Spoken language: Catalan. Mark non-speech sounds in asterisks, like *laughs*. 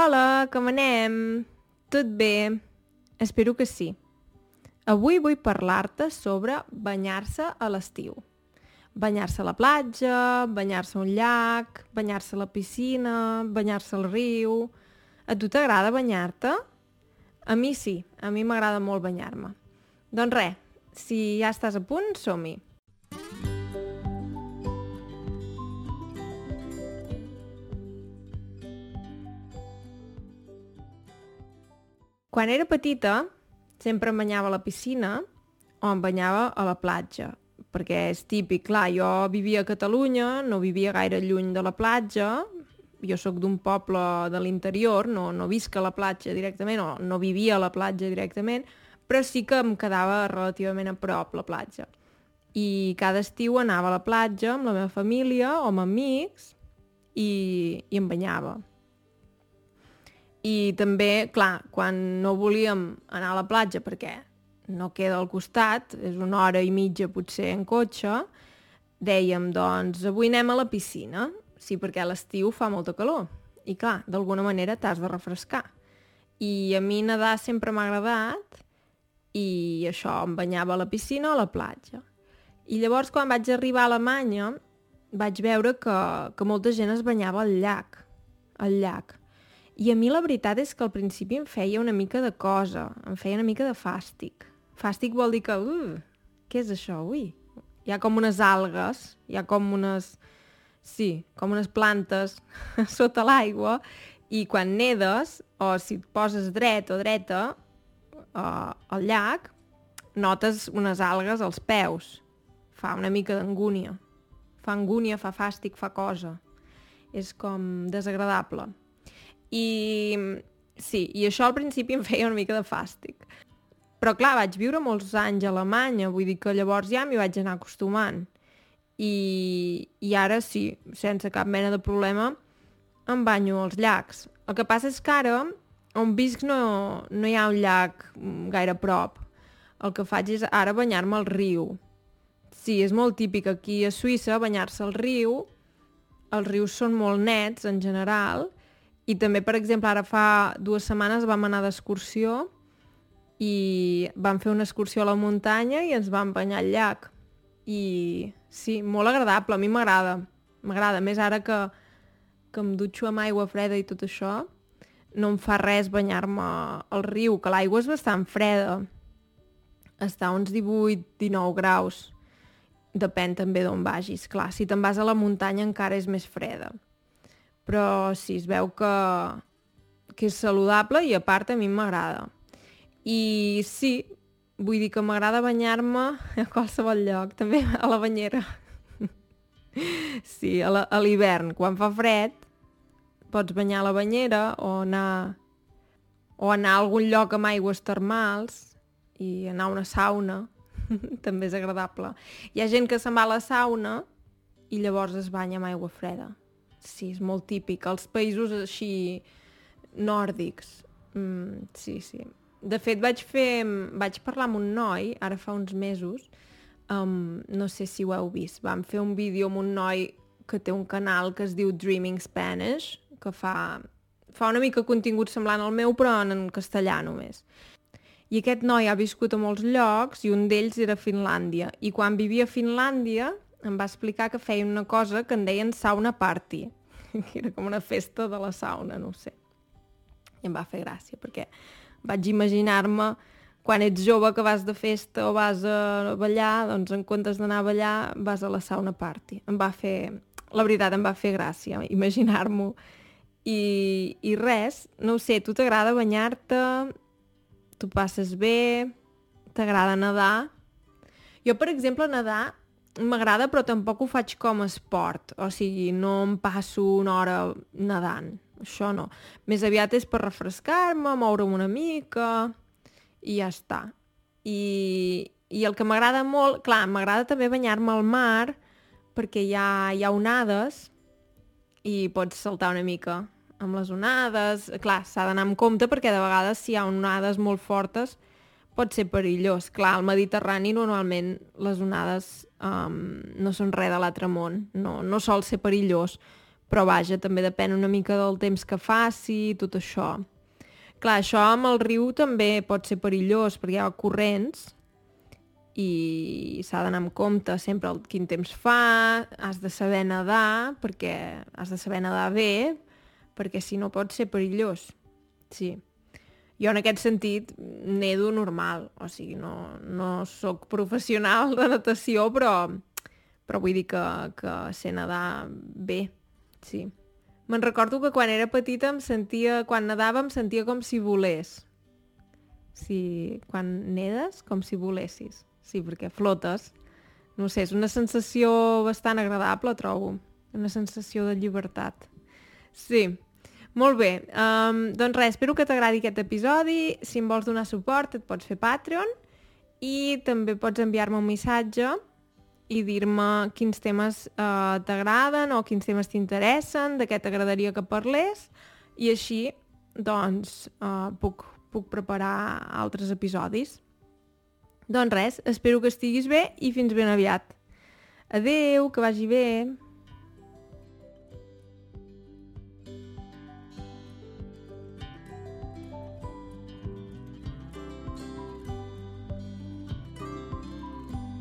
Hola, com anem? Tot bé? Espero que sí. Avui vull parlar-te sobre banyar-se a l'estiu. Banyar-se a la platja, banyar-se a un llac, banyar-se a la piscina, banyar-se al riu... A tu t'agrada banyar-te? A mi sí, a mi m'agrada molt banyar-me. Doncs res, si ja estàs a punt, som-hi. Quan era petita, sempre em banyava a la piscina o em banyava a la platja, perquè és típic, clar, jo vivia a Catalunya, no vivia gaire lluny de la platja, jo sóc d'un poble de l'interior, no, no visc a la platja directament, o no vivia a la platja directament, però sí que em quedava relativament a prop la platja. I cada estiu anava a la platja amb la meva família o amb amics i, i em banyava. I també, clar, quan no volíem anar a la platja perquè no queda al costat, és una hora i mitja potser en cotxe, dèiem, doncs, avui anem a la piscina. Sí, perquè a l'estiu fa molta calor. I clar, d'alguna manera t'has de refrescar. I a mi nedar sempre m'ha agradat i això, em banyava a la piscina o a la platja. I llavors, quan vaig arribar a Alemanya, vaig veure que, que molta gent es banyava al llac. Al llac. I a mi la veritat és que al principi em feia una mica de cosa, em feia una mica de fàstic. Fàstic vol dir que, uh, què és això, ui? Hi ha com unes algues, hi ha com unes, sí, com unes plantes *laughs* sota l'aigua, i quan nedes, o si et poses dret o dreta uh, al llac, notes unes algues als peus. Fa una mica d'angúnia. Fa angúnia, fa fàstic, fa cosa. És com desagradable. I sí, i això al principi em feia una mica de fàstic. Però clar, vaig viure molts anys a Alemanya, vull dir que llavors ja m'hi vaig anar acostumant. I, I ara sí, sense cap mena de problema, em banyo als llacs. El que passa és que ara, on visc no, no hi ha un llac gaire a prop. El que faig és ara banyar-me al riu. Sí, és molt típic aquí a Suïssa banyar-se al riu. Els rius són molt nets en general i també, per exemple, ara fa dues setmanes vam anar d'excursió i vam fer una excursió a la muntanya i ens vam banyar al llac. I sí, molt agradable, a mi m'agrada. M'agrada, més ara que, que em dutxo amb aigua freda i tot això, no em fa res banyar-me al riu, que l'aigua és bastant freda. Està a uns 18-19 graus. Depèn també d'on vagis. Clar, si te'n vas a la muntanya encara és més freda però sí, es veu que, que és saludable i a part a mi m'agrada. I sí, vull dir que m'agrada banyar-me a qualsevol lloc, també a la banyera. *laughs* Sí, a l'hivern, quan fa fred, pots banyar a la banyera o anar, o anar a algun lloc amb aigües termals i anar a una sauna, *laughs* també és agradable. Hi ha gent que se'n va a la sauna i llavors es banya amb aigua freda sí, és molt típic. Els països així nòrdics. Mm, sí, sí. De fet, vaig fer... Vaig parlar amb un noi, ara fa uns mesos, um, no sé si ho heu vist, vam fer un vídeo amb un noi que té un canal que es diu Dreaming Spanish, que fa, fa una mica contingut semblant al meu, però en castellà només. I aquest noi ha viscut a molts llocs i un d'ells era Finlàndia. I quan vivia a Finlàndia em va explicar que feien una cosa que en deien sauna party, *laughs* que era com una festa de la sauna, no sé. I em va fer gràcia, perquè vaig imaginar-me quan ets jove que vas de festa o vas a ballar, doncs en comptes d'anar a ballar vas a la sauna party. Em va fer, la veritat em va fer gràcia imaginar-m'ho. I, I res, no ho sé, tu t'agrada banyar-te, tu passes bé, t'agrada nedar. Jo, per exemple, nedar m'agrada però tampoc ho faig com a esport, o sigui, no em passo una hora nedant, això no. Més aviat és per refrescar-me, moure'm una mica i ja està. I, i el que m'agrada molt, clar, m'agrada també banyar-me al mar perquè hi ha, hi ha onades i pots saltar una mica amb les onades. Clar, s'ha d'anar amb compte perquè de vegades si hi ha onades molt fortes pot ser perillós. Clar, al Mediterrani normalment les onades um, no són res de l'altre món, no, no sol ser perillós, però vaja, també depèn una mica del temps que faci, tot això. Clar, això amb el riu també pot ser perillós perquè hi ha corrents i s'ha d'anar amb compte sempre el quin temps fa, has de saber nedar perquè has de saber nedar bé perquè si no pot ser perillós. Sí. Jo en aquest sentit nedo normal, o sigui, no, no sóc professional de natació, però, però vull dir que, que sé nedar bé, sí. Me'n recordo que quan era petita em sentia, quan nedava em sentia com si volés. Sí, quan nedes, com si volessis. Sí, perquè flotes. No sé, és una sensació bastant agradable, trobo. Una sensació de llibertat. Sí, molt bé. Um, doncs res, espero que t'agradi aquest episodi. Si em vols donar suport, et pots fer Patreon i també pots enviar-me un missatge i dir-me quins temes eh, t'agraden o quins temes t'interessen, de què t'agradaria que parlés, i així, doncs, eh, puc, puc preparar altres episodis. Doncs res, espero que estiguis bé i fins ben aviat. Adeu, que vagi bé.